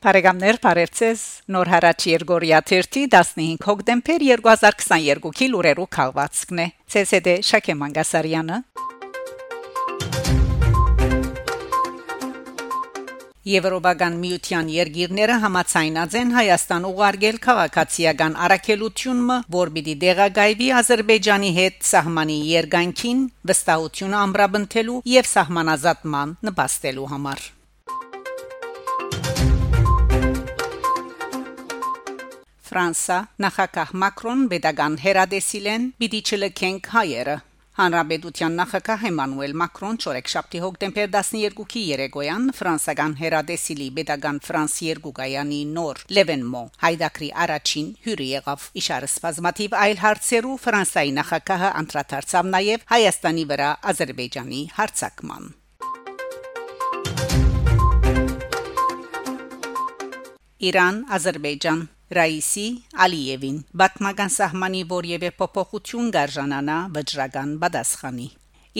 Բարեկամներ, բարերձես։ Նոր հարաճ Երգորիա 15 հոկտեմբեր 2022-ի լուրերու քաղվածքն է։ ՑՍԴ Շակե Մանգասարյանը Եվրոպական միության երկիրները համացայնած են Հայաստան ուղարկել քաղաքացիական առաքելությունը, որ պիտի դեղագայվի Ադրբեջանի հետ սահմանի երկայնքին վստահությունը ամրապնդելու եւ սահմանազատման նպաստելու համար։ Ֆրանսա նախագահ Մակրոն pedagogan հերադեսիլեն պիտի չլքենք հայերը Հանրապետության նախագահ Էմանուել Մակրոն չորեքշաբթի հոկտեմբեր 12-ի երեկոյան ֆրանսական հերադեսիլի Պետական Ֆրանս 2 գայանի նոր Լևենմո հայդակրի առաջին հյուրը եղավ իշարը սպազմատիվ այլ հարցերու Ֆրանսայի նախագահը անդրադարձավ նաև Հայաստանի վրա Ադրբեջանի հարցակման Իրան Ադրբեջան Ռաիսի Ալիևին Բաթմական սահմանի որևէ փոփոխություն գարժանանա վճռական բադասխանի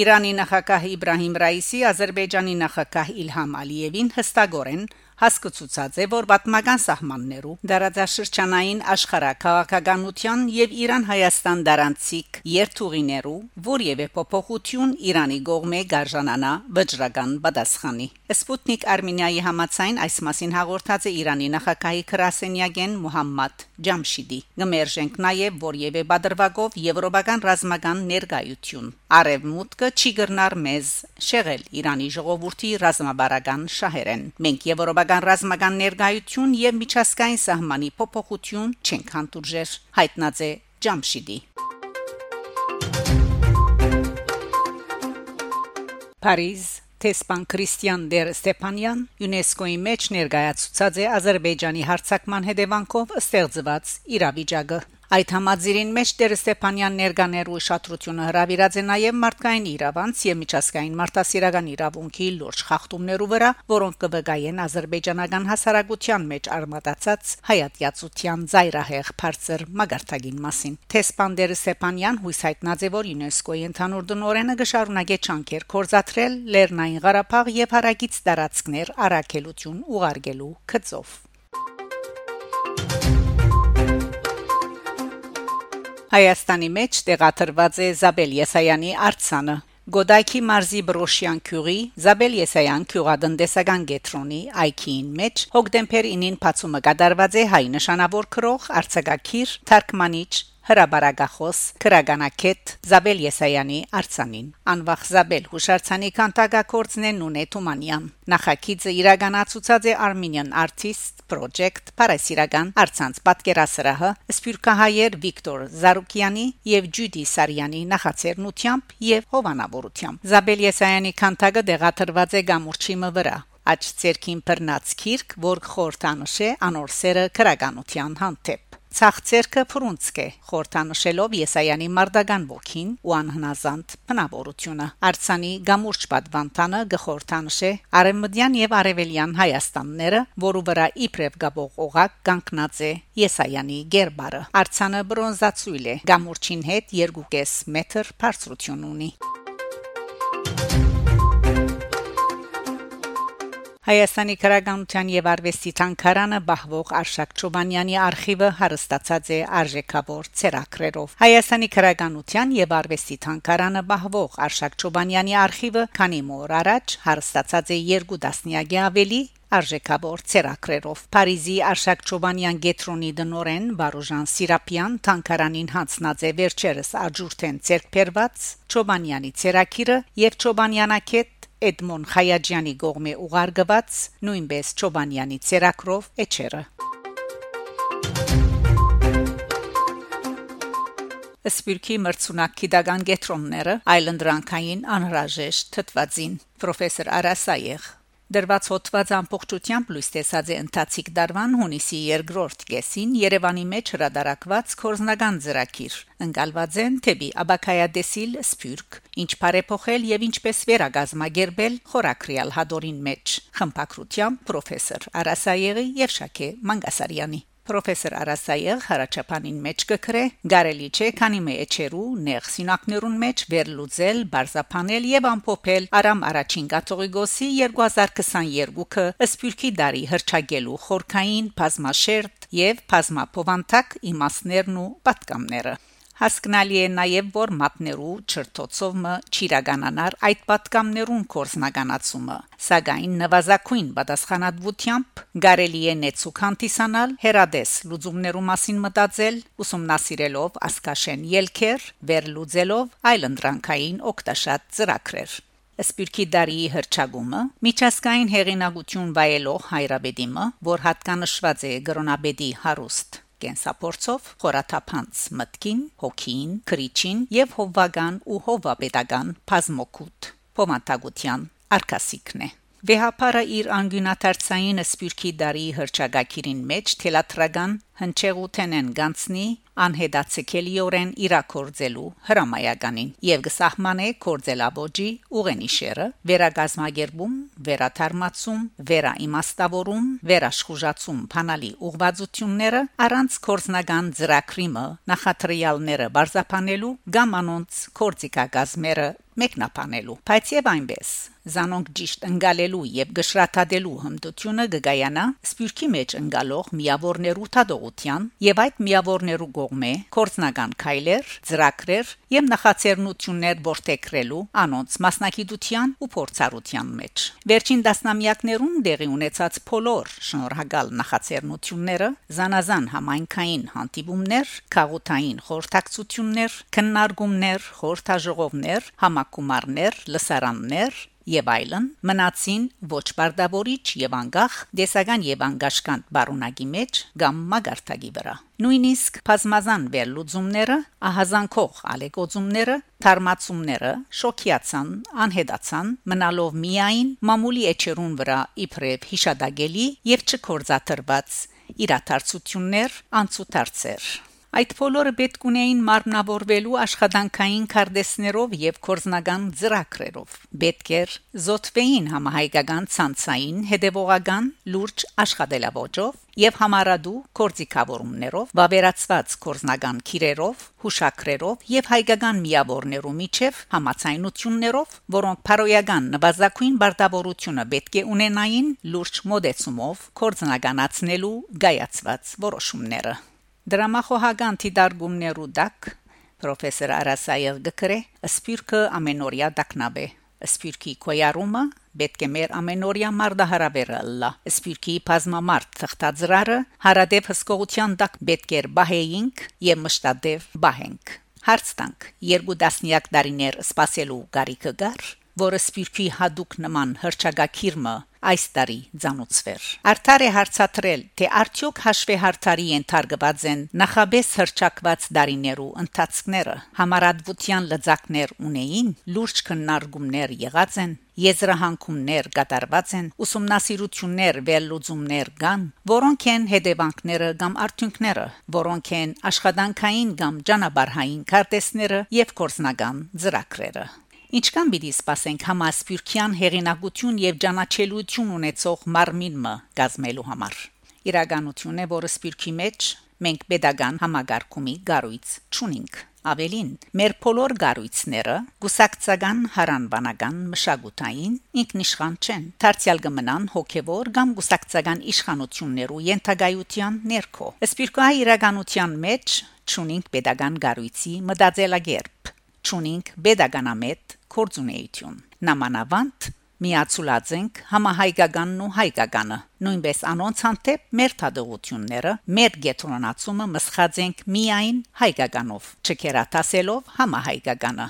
Իրանի նախագահ Իբրահիմ Ռաիսի Ադրբեջանի նախագահ Իլհամ Ալիևին հստակորեն Հասկացուցած է, որ պատմական սահմաններում դարաձաշրջանային աշխարհակաղակականության եւ Իրան-Հայաստան դարանցիկ երթուղիներու որևէ փոփոխություն Իրանի գողմե գարժանանա վճռական պատասխանի։ Սպուտնիկ Արմենիայի համացայն այս մասին հաղորդած է Իրանի նախագահի Քրասենյագեն Մուհամմադ Ջամշիդի։ Գմերժենք նաեւ որևէ բادرվագով եվրոպական ռազմական ներկայություն։ Արևմուտքը չի գրնար մեզ շեղել Իրանի ժողովրդի ռազմաբարական շահերեն։ Մենք եվրոպական Ռուսական ռազմական ներկայություն եւ միջազգային սահմանի փոփոխություն չեն քանտուրժեր հայտնած է Ջամշիդի Փարիզ Տեսփան Քրիստիան դեր Ստեփանյան ՅՈՒՆԵՍԿՕ-ի մեջ ներկայացուցած է Ադրբեջանի հարցակման հետևանքով ստեղծված իրավիճակը Այդ համաձիրին մեջ Տեր Ստեփանյան ներկաներու ուշադրությունը հravirած է նաև մարդկային իրավանց եւ միջազգային մարդասիրական իրավունքի լուրջ խախտումներու վրա, որոնք կվկայեն ազերբայջանական հասարակության մեջ արմատացած հայատյացության զայրահեղ բարձր մագարտագին մասին։ Տեսփան Տեր Ստեփանյան հույս հայտնած է, որ ՅՈՒՆԵՍԿՕ-ի ընդհանուր դնորենը կշարունակե ճանկեր կորզաթրել Լեռնային Ղարաբաղ եւ հարագից տարածքներ առաքելություն ուղարկելու քծով։ Հայաստանի մեջ տեղադրված է Զաբել Եսայանի արցանը Գոդայքի մարզի Բրոշյան քյուղի Զաբել Եսայան քյուղադնդեսական գետրոնի այքին մեջ հոկտեմբեր 9-ին բացումը կատարված է հայ նշանավոր քրող արցակակիր թարգմանիչ հրաբարագախոս քրագանակետ Զաբել Եսայանի արցանին անվախ Զաբել հուշարձանի կանտագակորձն է Նունե Թումանյան նախագիծը իրականացուցած է Armenian Artist Project Փարասիրական արցանց պատկերասրահը Սփյուռքահայեր Վիկտոր Զարուկյանի եւ Ջյուդի Սարյանի նախաձեռնությամբ եւ հովանավորությամբ Զաբել Եսայանի կանտագը դեղաթրված է գամուրջի վրա աճ ցերքին բռնած քիրք, որ խորտանշ է անոր սերը քրագանության հանդեպ Ցախցերքը փրունցկե խորտանշելով Եսայանի մարդական ոգին ու անհնազանդ բնավորությունը Արցանի գամուրջ պատվանտանը գխորտանշե Արեմդյան եւ Արևելյան Հայաստանները, որու վրա իբրև գաբող օղակ կանգնած է Եսայանի գերբարը Արցանը բրոնզացույլ է գամուրջին հետ 2.5 մետր բարձրություն ունի Հայաստանի քրագանության եւ արվեստի ցանկարանը բահվող Արշակ Չոբանյանի արխիվը հարստացած է արժեքավոր ցերակրերով։ Հայաստանի քրագանության եւ արվեստի ցանկարանը բահվող Արշակ Չոբանյանի արխիվը քանի մոր առաջ հարստացած է երկու դասնյակի ավելի արժեքավոր ցերակրերով Փարիզի Արշակ Չոբանյան գետրոնի դնորեն Բարոժան Սիրապյան թանկարանին հանցնած է վերջերս աջուրթեն ցերկբերված Չոբանյանի ցերակիրը եւ Չոբանյանակետ Էդմոն Խայաջյանի գողմե ուղարկված նույնպես Չոբանյանի ցերակրով էչերը Սպիրկի մրցունակ քիդագան գետրոնները այլընդրանքային անհրաժեշտ թթվածին պրոֆեսոր Արասայեղ Դրված հոդված ամբողջությամբ լույս տեսած է ընթացիկ դարվան հունիսի 2-րդ կեսին Երևանի մեջ հրադարակված կորզնական ծրագիր ընկալված են թեպի Աբակայադեսիլ Սփյուռք ինչ բարեփոխել եւ ինչպես վերագազմագերբել խորակրիալ հադորին մեջ խմբակրությամբ պրոֆեսոր Արասայեգի եւ Շակե Մանգասարյանի Պրոֆեսոր Արասայեղ հարաճապանին մեջ կգրե գարելի չէ քանի մեջերու նեղ սինակներուն մեջ վերլուծել, բարձապանել եւ ամփոփել Արամ առաջին գաթողիկոսի 2022-ը սփյուռքի դարի հրճագելու խորքային բազմաշերտ եւ բազմապովանտակ իմաստներն ու պատկամները Հասկանալի է նաև որ մատներու չրթոցովը ճիրագանանար այդ պատկամներուն կորսնականացումը սակայն նվազագույն պատասխանատվությամբ գարելի է նեցուկ հանդիսանալ հերադես լուծումներու մասին մտածել ուսումնասիրելով ասկաշեն ելքեր վերլուծելով այլընտրանքային օկտաշատ ծրագրեր Սպիրկի դարի հրճագումը միջազգային հեղինակություն վայելող հայրաբեդիմը, որ հատկանշված է գրոնաբեդի հարուստ կենսապորցով խորաթափանց մտքին, հոգին, քրիչին եւ հովվական ու հովապետական բազմոկուտ փոմատագության արկասիկն է Վեհապարը իր անգյունաթարցային սպյուրքի դարի հրճագակիրին մեջ թելատրական հնչեղութենեն գանցնի անհետացկելիորեն իրակորձելու հրամայականին եւ գսահմանե կորձելաբոջի ուղենիշերը վերագազմագերբում վերաթարմացում վերաիմաստավորում վերաշխուժացում փանալի ուղղվածությունները առանց կորզնական ծրակրիմը նախատրիալները բարձապանելու կամ անոնց կորցիկագազմերը մեկնաբանելու բայց եւ այնպես զանոնք ճիշտ ընկալելու եւ գշրաթադելու հմտությունը գգայանա սպյուրքի մեջ ընկալող միավորներու թադողության եւ այդ միավորներու կողմէ կորցնական քայլեր, ծրակրեր եւ նախաձեռնություններ որտեքրելու անոնց մասնակցության ու փորձառության մեջ վերջին դասնամյակներուն դեղի ունեցած փոլոր շնորհակալ նախաձեռնությունները զանազան համայնքային հանդիպումներ, քաղաքային խորհրդակցություններ, քննարկումներ, խորհրդաժողովներ, համակումարներ, լսարաններ եւ այլն մնացին ոչ բարդավորիչ եւ անգախ դեսական եւ անգաշկանտ բարունակի մեջ կամ մագարտագի վրա նույնիսկ բազմազան վերլուծումները ահազանգող ալեկոծումները թարմացումները շոկիացան անհետացան մնալով միայն մամուլի էջերուն վրա իբրև հիշադակելի եւ չկորզաթրված իրաթարցություններ անցուդարձեր Այդ բոլորը պետք ունեին մարմնավորվելու աշխատանքային կարդեսներով եւ կորզնական ծրագրերով։ Պետք էր զոթվեին համահայկական ցանցային հետևողական լուրջ աշխատելավոճով եւ համարադու կորզիկավորումներով, վավերացված կորզնական քիրերով, հուշակրերով եւ հայկական միավորներու միջև համացայնություններով, որոնք փարոյական նվազագույն բարտավորությունը պետք է ունենային լուրջ մոդեցումով կորզնականացնելու գայացված որոշումները Դրամախոհական դիդարգումներու դակ պրոֆեսոր Արասայեվ գկրե սպիրկը ամենօրյա դակնաբե սպիրկի կոյարումը պետք է մեր ամենօրյա մարդահարաբերը լա սպիրկի բազմամարտ թղթաձրարը հարադեպ հսկողության դակ պետք էր բահեինք եւ մշտադեվ բահենք հարց տանք. Երկու դասնյակ դարիներ սпасելու գարիկը գար որը սպիրկի հadouk նման հրճագակիրմը այս տարի ցանուցվեր։ Արդար է հարցատրել, թե արդյոք հաշվի հարթարի ենթարկված են նախաբես հրճակված դարիներու ընթացքները, համարադվության լծակներ ունեին, լուրջ քննարկումներ եղած են, եզրահանգումներ կատարված են, ուսումնասիրություններ, վերլուծումներ կան, որոնք են հետևանքները կամ արդյունքները, որոնք են աշխատանքային կամ ջանաբարհային քարտեզները եւ կորզնական ծրագրերը։ Ինչքան պիտի սпасենք համասփյուռքյան հեղինակություն եւ ճանաչելիություն ունեցող մարմինը գազմելու համար։ Իրականություն է, որը սփյուռքի մեջ մենք pedagogan համագարկումի գառույց ճունինք։ Ավելին, մեր բոլոր գառույցները գուսակցական, հարանվանական, մշակութային ինքնիշխան չեն։ Դարձյալ կմնան հոգևոր կամ գուսակցական իշխանություններու ենթագայության ներքո։ Սպիրկոյ իրականության մեջ ճունինք pedagogan գառույցի մտածելագերբ, ճունինք pedagoganամետ կորձունեություն նամանավանդ միացուլած ենք համահայկականն ու հայկականը նույնպես անոնց հանդեպ մեր թադողությունները մեր գետրոնացումը մսխած ենք միայն հայկականով չկերատասելով համահայկականը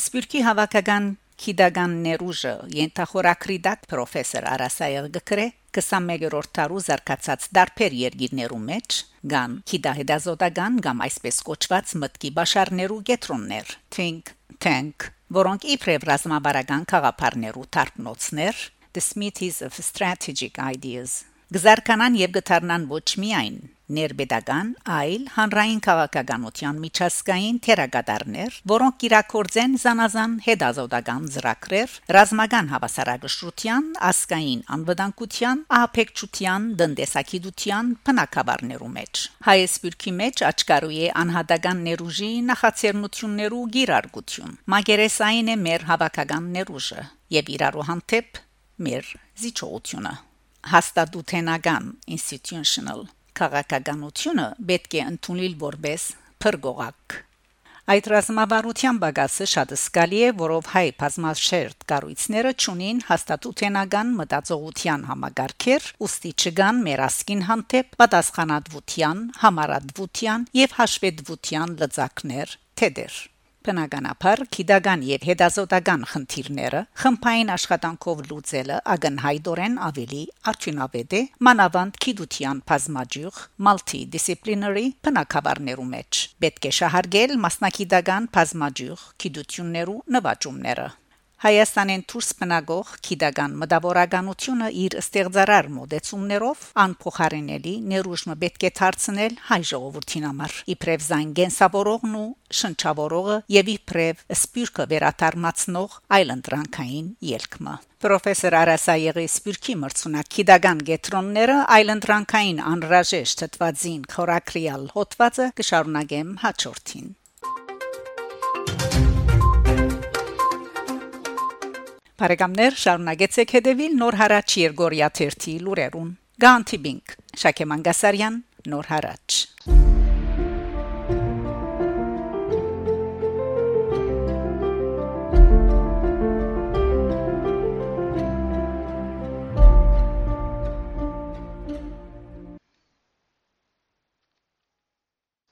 սպիրկի հավաքական Քիդագան ներուժը ենթախորակրիդակ պրոֆեսոր Արասայել գկրե 21-րդ տարու զարգացած դարբեր երկիրներու մեջ գան քիդահեդազոտական կամ այսպես կոչված մտքի բաշարներու գետրոններ think tank որոնք իբրև ռազմաբարական խաղապարներու թարգնոցներ the smithies of strategic ideas գզարկանան եւ գթարնան ոչ միայն ներբեդական, այլ հանրային քաղաքականության միջազգային թերագադարներ, որոնք կիրակորձեն զանազան հետազոտական ծրագրեր, ռազմական հավասարակշռության, ասկային անվտանգության, ահապեկչության, դնդեսակիդության բնակավարներու մեջ։ Հայեսպիրքի մեջ աչկարու է անհատական ներուժի նախաձեռնություններու գիրարգություն։ Մագերեսային է մեր հավաքական ներուժը եւ իրարու հանդեպ մեր զիջողությունը հաստատութենական institutional քաղաքականությունը պետք է ընդունել որպես փրկողակ Այդ ռազմավարության բագասը շատ սկալի է, որով հայ բազմաշերտ կառույցները ճունին հաստատութենական մտածողության համագարքեր, ուստի չգան մերասկին հանդեպ պատասխանատվության, համարատվության եւ հաշվետվության լծակներ թեդեր Բնականաբար քիդական եւ հետազոտական խնդիրները խմբային աշխատանքով լուծելը ագնհայդորեն ավելի արդյունավետ է մանավանդ քիդության բազմաջյուղ multidisciplinary բնակավարներու մեջ պետք է շահարկել մասնակիտական բազմաջյուղ քիդություններու նվաճումները Հայաստանեն դուրս բնագող քիդական մտավորականությունը իր ստեղծարար մոդեցումներով անփոխարինելի ներուժը պետք է դարձնել հայ ժողովրդին համար իբրև զանգենսավորողն ու շնչավորողը եւ իբրև սպյուրքը վերաթարմացնող այլընտրանքային ելքմը Պրոֆեսոր Արասայեգի սպյուրքի մրցունակ քիդական գետրոնները այլընտրանքային անրաժեշտ թվածին քորակրիալ հոդվածը կշարունակեմ հաջորդին Բարեկամներ շարունակեցեք հետևել Նոր հարաճ Երգորիա 1-ի լուրերուն։ Գանտիբինգ Շակե Մանգասարյան Նոր հարաճ